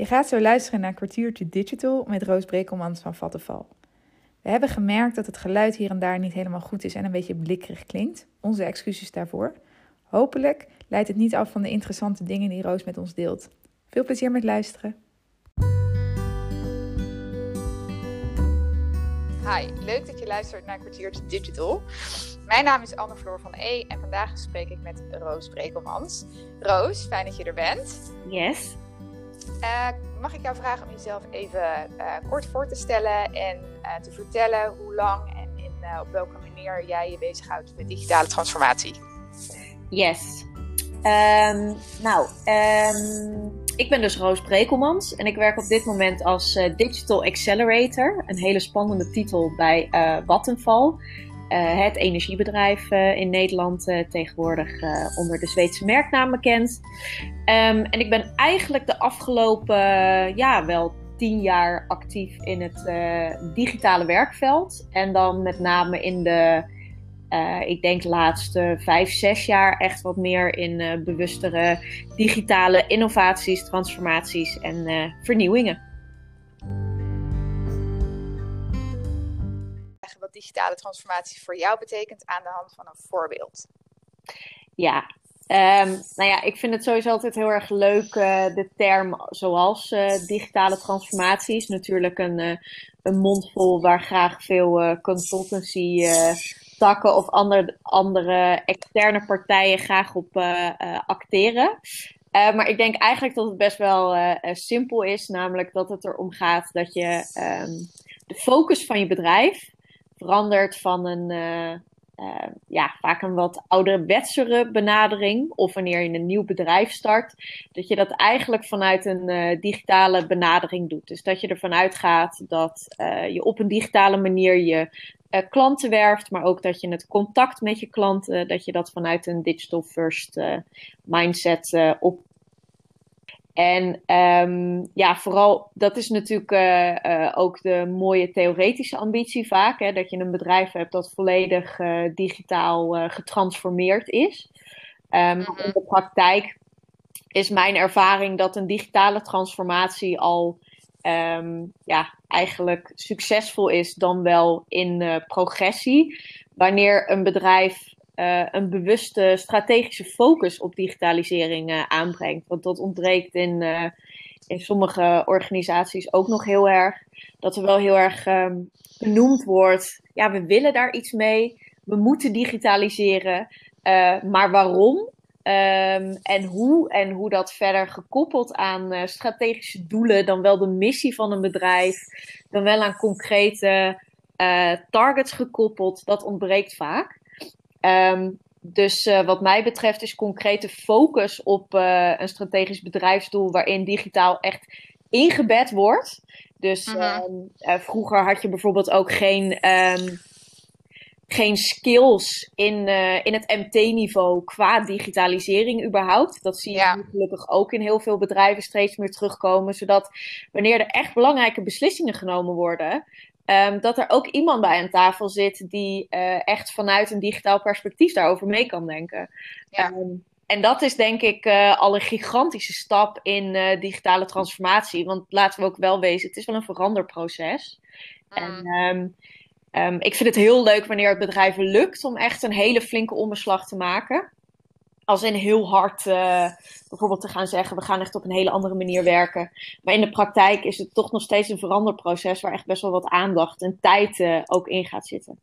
Je gaat zo luisteren naar Kwartiertje Digital met Roos Brekelmans van Vattenval. We hebben gemerkt dat het geluid hier en daar niet helemaal goed is en een beetje blikkerig klinkt. Onze excuses daarvoor. Hopelijk leidt het niet af van de interessante dingen die Roos met ons deelt. Veel plezier met luisteren. Hi, leuk dat je luistert naar Kwartiertje Digital. Mijn naam is Anne-Floor van E en vandaag spreek ik met Roos Brekelmans. Roos, fijn dat je er bent. Yes. Uh, mag ik jou vragen om jezelf even uh, kort voor te stellen en uh, te vertellen hoe lang en in, op welke manier jij je bezighoudt met digitale transformatie? Yes. Um, nou, um, ik ben dus Roos Brekelmans en ik werk op dit moment als Digital Accelerator. Een hele spannende titel bij Vattenfall. Uh, het energiebedrijf uh, in Nederland uh, tegenwoordig onder de Zweedse merknaam bekend. Um, en ik ben eigenlijk de afgelopen ja, wel tien jaar actief in het digitale werkveld. En dan met name in de, ik denk laatste vijf, zes jaar echt wat meer in bewustere digitale innovaties, transformaties en vernieuwingen. Digitale transformatie voor jou betekent aan de hand van een voorbeeld. Ja, um, nou ja, ik vind het sowieso altijd heel erg leuk, uh, de term zoals uh, digitale transformatie is natuurlijk een, uh, een mondvol waar graag veel consultancy takken of andere, andere externe partijen graag op acteren. maar ik denk eigenlijk dat het best wel simpel is, namelijk dat het erom gaat dat je um, de focus van je bedrijf verandert van een, uh, uh, ja, vaak een wat ouderwetsere benadering. Of wanneer je een nieuw bedrijf start, dat je dat eigenlijk vanuit een uh, digitale benadering doet. Dus dat je ervan uitgaat dat je op een digitale manier je klanten werft, maar ook dat je het contact met je klanten, dat je dat vanuit een digital first mindset op en um, ja, vooral dat is natuurlijk uh, uh, ook de mooie theoretische ambitie vaak. Hè, dat je een bedrijf hebt dat volledig uh, digitaal getransformeerd is. Um, In de praktijk is mijn ervaring dat een digitale transformatie al um, ja, eigenlijk succesvol is dan wel in progressie. Wanneer een bedrijf uh, een bewuste strategische focus op digitalisering uh, aanbrengt. Want dat ontbreekt in, uh, in sommige organisaties ook nog heel erg. Dat er wel heel erg um, benoemd wordt, ja, we willen daar iets mee, we moeten digitaliseren, maar waarom? Um, en hoe en hoe dat verder gekoppeld aan strategische doelen, dan wel de missie van een bedrijf, dan wel aan concrete targets gekoppeld, dat ontbreekt vaak. Um, dus uh, wat mij betreft is concrete focus op uh, een strategisch bedrijfsdoel waarin digitaal echt ingebed wordt. Dus uh -huh. uh, vroeger had je bijvoorbeeld ook geen, um, geen skills in, uh, in het MT-niveau qua digitalisering überhaupt. Dat zie je ja. gelukkig ook in heel veel bedrijven steeds meer terugkomen. Zodat wanneer er echt belangrijke beslissingen genomen worden, Um, dat er ook iemand bij aan tafel zit die uh, echt vanuit een digitaal perspectief daarover mee kan denken. Ja. Um, en dat is denk ik uh, al een gigantische stap in uh, digitale transformatie. Want laten we ook wel wezen, het is wel een veranderproces. Mm. En um, ik vind het heel leuk wanneer het bedrijven lukt om echt een hele flinke omslag te maken. Als in heel hard uh, bijvoorbeeld te gaan zeggen, we gaan echt op een hele andere manier werken. Maar in de praktijk is het toch nog steeds een veranderproces waar echt best wel wat aandacht en tijd uh, ook in gaat zitten.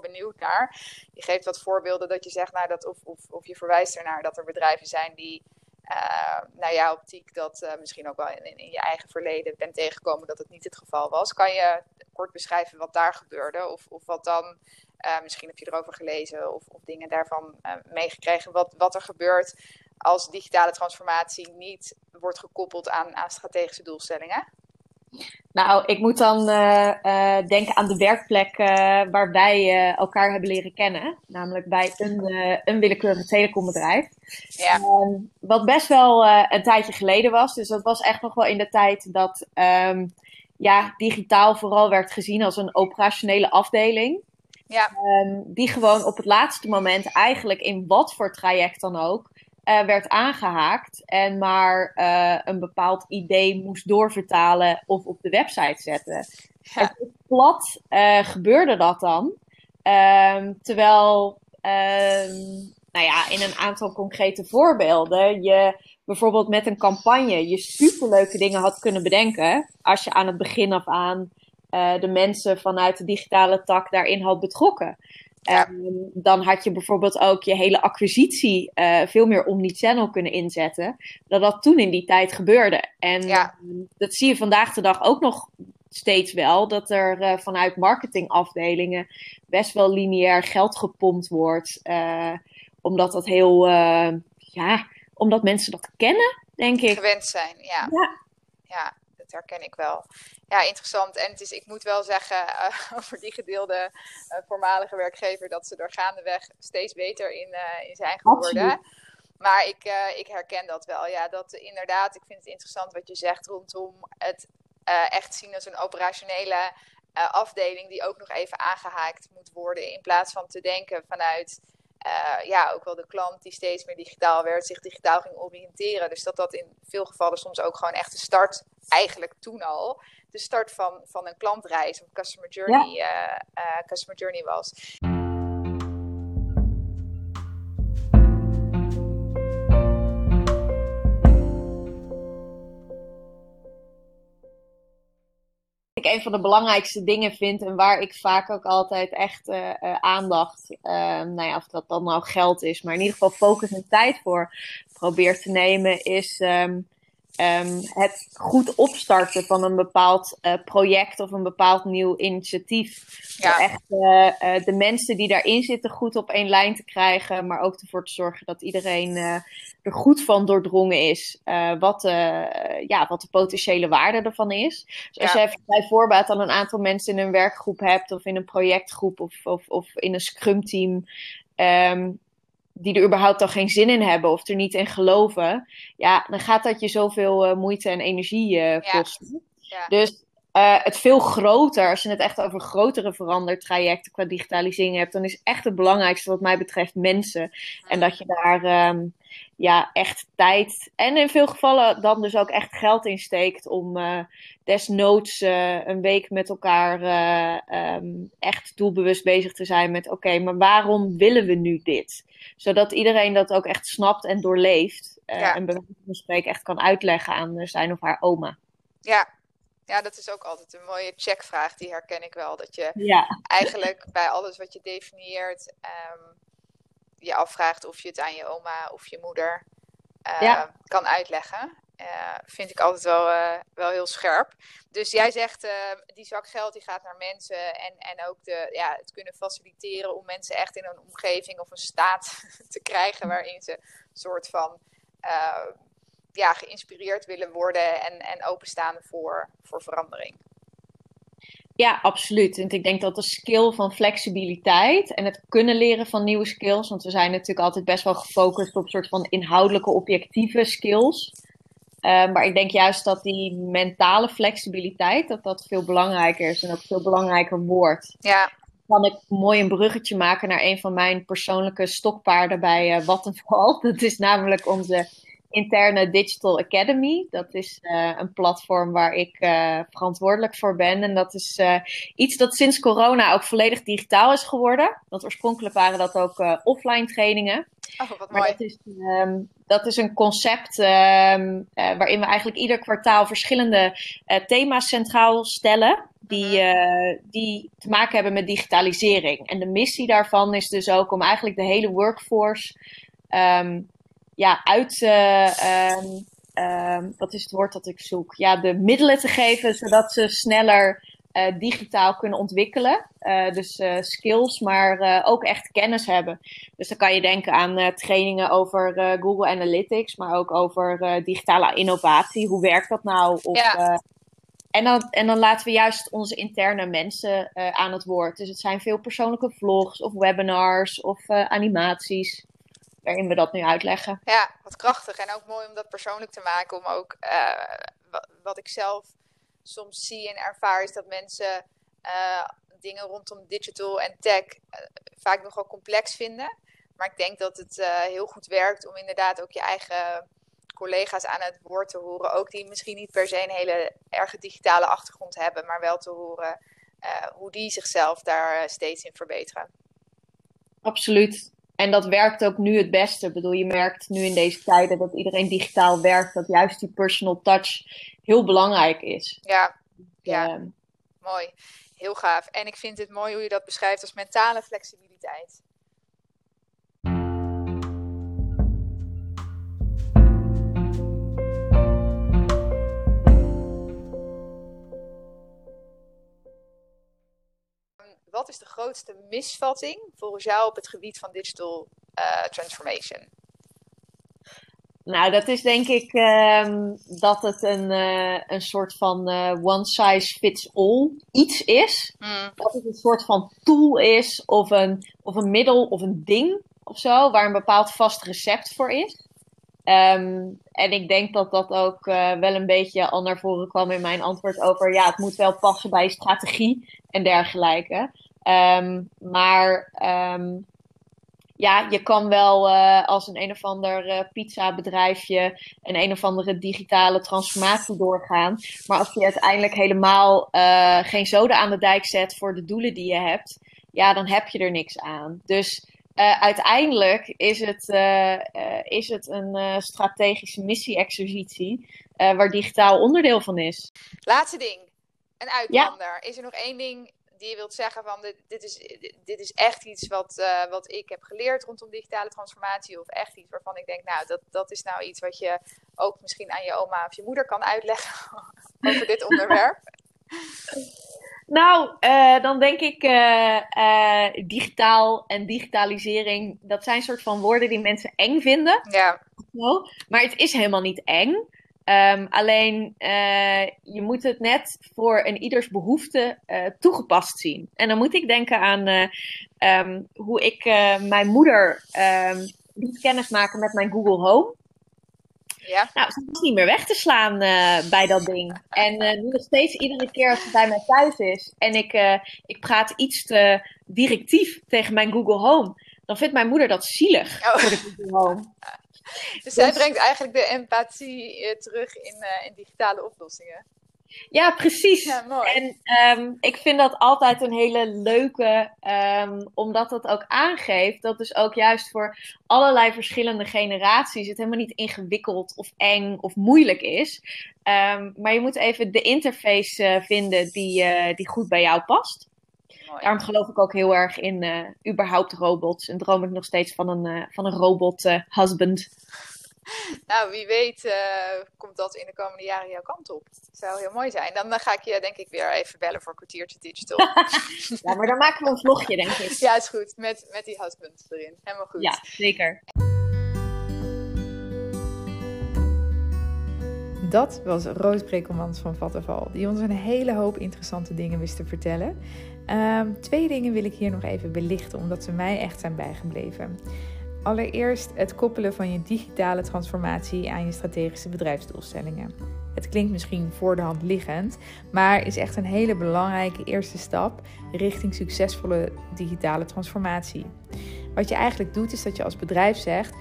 benieuwd naar. Je geeft wat voorbeelden dat je zegt, nou, dat, of, of, of je verwijst ernaar dat er bedrijven zijn die uh, naar jouw optiek dat uh, misschien ook wel in, in, je eigen verleden bent tegengekomen dat het niet het geval was. Kan je kort beschrijven wat daar gebeurde? Of, of wat dan, uh, misschien heb je erover gelezen of, of dingen daarvan meegekregen, wat, wat er gebeurt als digitale transformatie niet wordt gekoppeld aan, aan strategische doelstellingen? Nou, ik moet dan uh, uh, denken aan de werkplek uh, waar wij elkaar hebben leren kennen. Namelijk bij een, een willekeurig telecombedrijf. Ja. Um, wat best wel een tijdje geleden was. Dus dat was echt nog wel in de tijd dat um, ja, digitaal vooral werd gezien als een operationele afdeling. Ja. Ehm, die gewoon op het laatste moment eigenlijk in wat voor traject dan ook uh, werd aangehaakt en maar uh, een bepaald idee moest doorvertalen of op de website zetten. Ja. En plat uh, gebeurde dat dan. Um, terwijl, um, nou ja, in een aantal concrete voorbeelden je bijvoorbeeld met een campagne je superleuke dingen had kunnen bedenken als je aan het begin af aan de mensen vanuit de digitale tak daarin had betrokken. Um, dan had je bijvoorbeeld ook je hele acquisitie uh, veel meer omnichannel kunnen inzetten. Dan dat toen in die tijd gebeurde. En ja. dat zie je vandaag de dag ook nog steeds wel. Dat er uh, vanuit marketingafdelingen best wel lineair geld gepompt wordt. Uh, omdat dat heel, ja, omdat mensen dat kennen, denk ik. Gewend zijn, ja. Ja. ja dat herken ik wel. Ja, interessant. En het is, ik moet wel zeggen uh, over die gedeelde uh, voormalige werkgever dat ze er gaandeweg steeds beter in, uh, in zijn geworden. Absoluut. Maar ik, ik herken dat wel. Ja, dat inderdaad, ik vind het interessant wat je zegt rondom het echt zien als een operationele afdeling die ook nog even aangehaakt moet worden. In plaats van te denken vanuit uh, ja, ook wel de klant die steeds meer digitaal werd, zich digitaal ging oriënteren. Dus dat dat in veel gevallen soms ook gewoon echt de start, eigenlijk toen al, de start van, van een klantreis of customer journey, ja. uh, uh, customer journey was. Ik een van de belangrijkste dingen vind en waar ik vaak ook altijd echt uh, uh, aandacht, uh, nou ja, of dat dan nou geld is, maar in ieder geval focus en tijd voor probeer te nemen, is um, um, het goed opstarten van een bepaald uh, project of een bepaald nieuw initiatief. Ja. Echt uh, uh, de mensen die daarin zitten goed op één lijn te krijgen, maar ook ervoor te zorgen dat iedereen er goed van doordrongen is wat, ja, wat de potentiële waarde ervan is. Dus als Ja. je even bij voorbaat dan een aantal mensen in een werkgroep hebt of in een projectgroep of, of, of in een scrum team. Um, die er überhaupt al geen zin in hebben of er niet in geloven, ja, dan gaat dat je zoveel uh, moeite en energie uh, kosten. Ja. Ja. Dus uh, het veel groter, als je het echt over grotere verandertrajecten qua digitalisering hebt, dan is echt het belangrijkste wat mij betreft mensen. En dat je daar um, ja, echt tijd en in veel gevallen dan dus ook echt geld in steekt om uh, desnoods uh, een week met elkaar um, echt doelbewust bezig te zijn met oké, okay, maar waarom willen we nu dit? Zodat iedereen dat ook echt snapt en doorleeft Ja. en bij wijze van spreken echt kan uitleggen aan zijn of haar oma. Ja. Ja, dat is ook altijd een mooie checkvraag, die herken ik wel. Dat je Ja, eigenlijk bij alles wat je definieert, um, je afvraagt of je het aan je oma of je moeder uh, Ja. kan uitleggen. Uh, vind ik altijd wel, uh, wel heel scherp. Dus jij zegt, uh, die zak geld die gaat naar mensen en, en ook de, ja, het kunnen faciliteren om mensen echt in een omgeving of een staat te krijgen waarin ze een soort van uh, ja, geïnspireerd willen worden en, en openstaan voor, voor verandering. Ja, absoluut. En ik denk dat de skill van flexibiliteit en het kunnen leren van nieuwe skills, want we zijn natuurlijk altijd best wel gefocust op een soort van inhoudelijke, objectieve skills. Uh, maar ik denk juist dat die mentale flexibiliteit, dat dat veel belangrijker is en ook veel belangrijker wordt. Ja. Kan ik mooi een bruggetje maken naar een van mijn persoonlijke stokpaarden bij uh, Vattenfall. Dat is namelijk onze interne Digital Academy. Dat is uh, een platform waar ik uh, verantwoordelijk voor ben. En dat is uh, iets dat sinds corona ook volledig digitaal is geworden. Want oorspronkelijk waren dat ook offline trainingen. Oh, wat maar dat is, um, dat is een concept um, waarin we eigenlijk ieder kwartaal verschillende thema's centraal stellen. Die, uh, die te maken hebben met digitalisering. En de missie daarvan is dus ook om eigenlijk de hele workforce um, ja, uit. Uh, wat is het woord dat ik zoek? Ja, de middelen te geven zodat ze sneller uh, digitaal kunnen ontwikkelen. Uh, dus uh, skills, maar ook echt kennis hebben. Dus dan kan je denken aan trainingen over Google Analytics, maar ook over digitale innovatie. Hoe werkt dat nou? Of, ja. en, dan, en dan laten we juist onze interne mensen aan het woord. Dus het zijn veel persoonlijke vlogs of webinars of animaties waarin we dat nu uitleggen. Ja, wat krachtig en ook mooi om dat persoonlijk te maken. Om ook uh, wat ik zelf soms zie en ervaar, is dat mensen dingen rondom digital en tech vaak nogal complex vinden. Maar ik denk dat het heel goed werkt om inderdaad ook je eigen collega's aan het woord te horen. Ook die misschien niet per se een hele erge digitale achtergrond hebben, maar wel te horen hoe die zichzelf daar steeds in verbeteren. Absoluut. En dat werkt ook nu het beste. Ik bedoel, je merkt nu in deze tijden dat iedereen digitaal werkt, dat juist die personal touch heel belangrijk is. Ja, ja. Ehm, mooi. Heel gaaf. En ik vind het mooi hoe je dat beschrijft als mentale flexibiliteit. Wat is de grootste misvatting volgens jou op het gebied van digital uh, transformation? Nou, dat is denk ik ehm, dat het een, uh, een soort van uh, one size fits all iets is. Mm. Dat het een soort van tool is of een, of een middel of een ding of zo, waar een bepaald vast recept voor is. Um, en ik denk dat dat ook uh, wel een beetje al naar voren kwam in mijn antwoord over, ja, het moet wel passen bij strategie en dergelijke. Um, maar um, ja, je kan wel uh, als een een of ander uh, pizza bedrijfje een een of andere digitale transformatie doorgaan. Maar als je uiteindelijk helemaal geen zoden aan de dijk zet voor de doelen die je hebt, ja, dan heb je er niks aan. Dus uiteindelijk is het, is het een strategische missie-exercitie waar digitaal onderdeel van is. Laatste ding. Een uitlander. Is er nog één ding die je wilt zeggen van dit, dit, is, dit is echt iets wat, uh, wat ik heb geleerd rondom digitale transformatie. Of echt iets waarvan ik denk, nou, dat, dat is nou iets wat je ook misschien aan je oma of je moeder kan uitleggen over dit onderwerp. Nou, uh, dan denk ik uh, digitaal en digitalisering, dat zijn soort van woorden die mensen eng vinden. Ja. Maar het is helemaal niet eng. Um, alleen je moet het net voor een ieders behoefte toegepast zien. En dan moet ik denken aan um, hoe ik mijn moeder um, liet kennismaken met mijn Google Home. Ja. Nou, ze is niet meer weg te slaan bij dat ding. En nu nog steeds iedere keer als ze bij mij thuis is en ik, ik praat iets te directief tegen mijn Google Home, dan vindt mijn moeder dat zielig oh. voor de Google Home. Dus zij brengt eigenlijk de empathie terug in, in digitale oplossingen. Ja, precies. Ja, mooi. En um, ik vind dat altijd een hele leuke, um, omdat het ook aangeeft dat dus ook juist voor allerlei verschillende generaties het helemaal niet ingewikkeld of eng of moeilijk is. Um, maar je moet even de interface uh, vinden die, die goed bij jou past. Daarom geloof ik ook heel erg in uh, überhaupt robots. En droom ik nog steeds van een, van een robot uh, husband. Nou, wie weet komt dat in de komende jaren jouw kant op. Dat zou heel mooi zijn. Dan ga ik je denk ik weer even bellen voor een kwartiertje digital. ja, maar dan maken we een vlogje denk ik. Ja, is goed. Met, met die husband erin. Helemaal goed. Ja, zeker. Dat was Roos Brekelmans van Vattenval, die ons een hele hoop interessante dingen wist te vertellen. Um, twee dingen wil ik hier nog even belichten, omdat ze mij echt zijn bijgebleven. Allereerst het koppelen van je digitale transformatie aan je strategische bedrijfsdoelstellingen. Het klinkt misschien voor de hand liggend, maar is echt een hele belangrijke eerste stap richting succesvolle digitale transformatie. Wat je eigenlijk doet, is dat je als bedrijf zegt: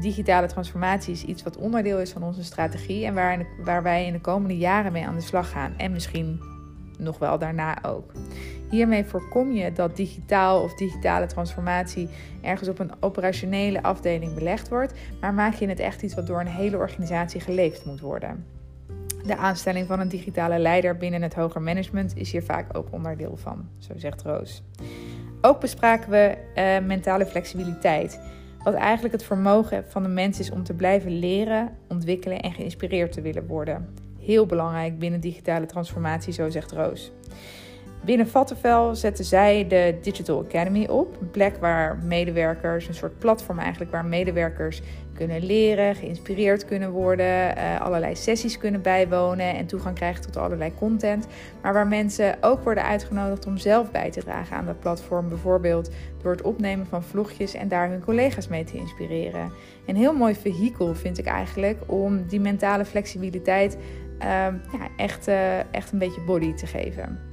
digitale transformatie is iets wat onderdeel is van onze strategie en waar, waar wij in de komende jaren mee aan de slag gaan. En misschien nog wel daarna ook. Hiermee voorkom je dat digitaal of digitale transformatie ergens op een operationele afdeling belegd wordt, maar maak je het echt iets wat door een hele organisatie geleefd moet worden. De aanstelling van een digitale leider binnen het hoger management is hier vaak ook onderdeel van, zo zegt Roos. Ook bespraken we uh, mentale flexibiliteit, wat eigenlijk het vermogen van de mens is om te blijven leren, ontwikkelen en geïnspireerd te willen worden. Heel belangrijk binnen digitale transformatie, zo zegt Roos. Binnen Vattenvel zetten zij de Digital Academy op. Een plek waar medewerkers, een soort platform eigenlijk, waar medewerkers kunnen leren, geïnspireerd kunnen worden, uh, allerlei sessies kunnen bijwonen en toegang krijgen tot allerlei content. Maar waar mensen ook worden uitgenodigd om zelf bij te dragen aan dat platform. Bijvoorbeeld door het opnemen van vlogjes en daar hun collega's mee te inspireren. Een heel mooi vehikel vind ik eigenlijk om die mentale flexibiliteit ehm, ja, echt, echt een beetje body te geven.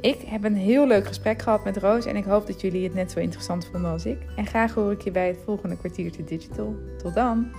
Ik heb een heel leuk gesprek gehad met Roos en ik hoop dat jullie het net zo interessant vonden als ik. En graag hoor ik je bij het volgende kwartier te Digital. Tot dan!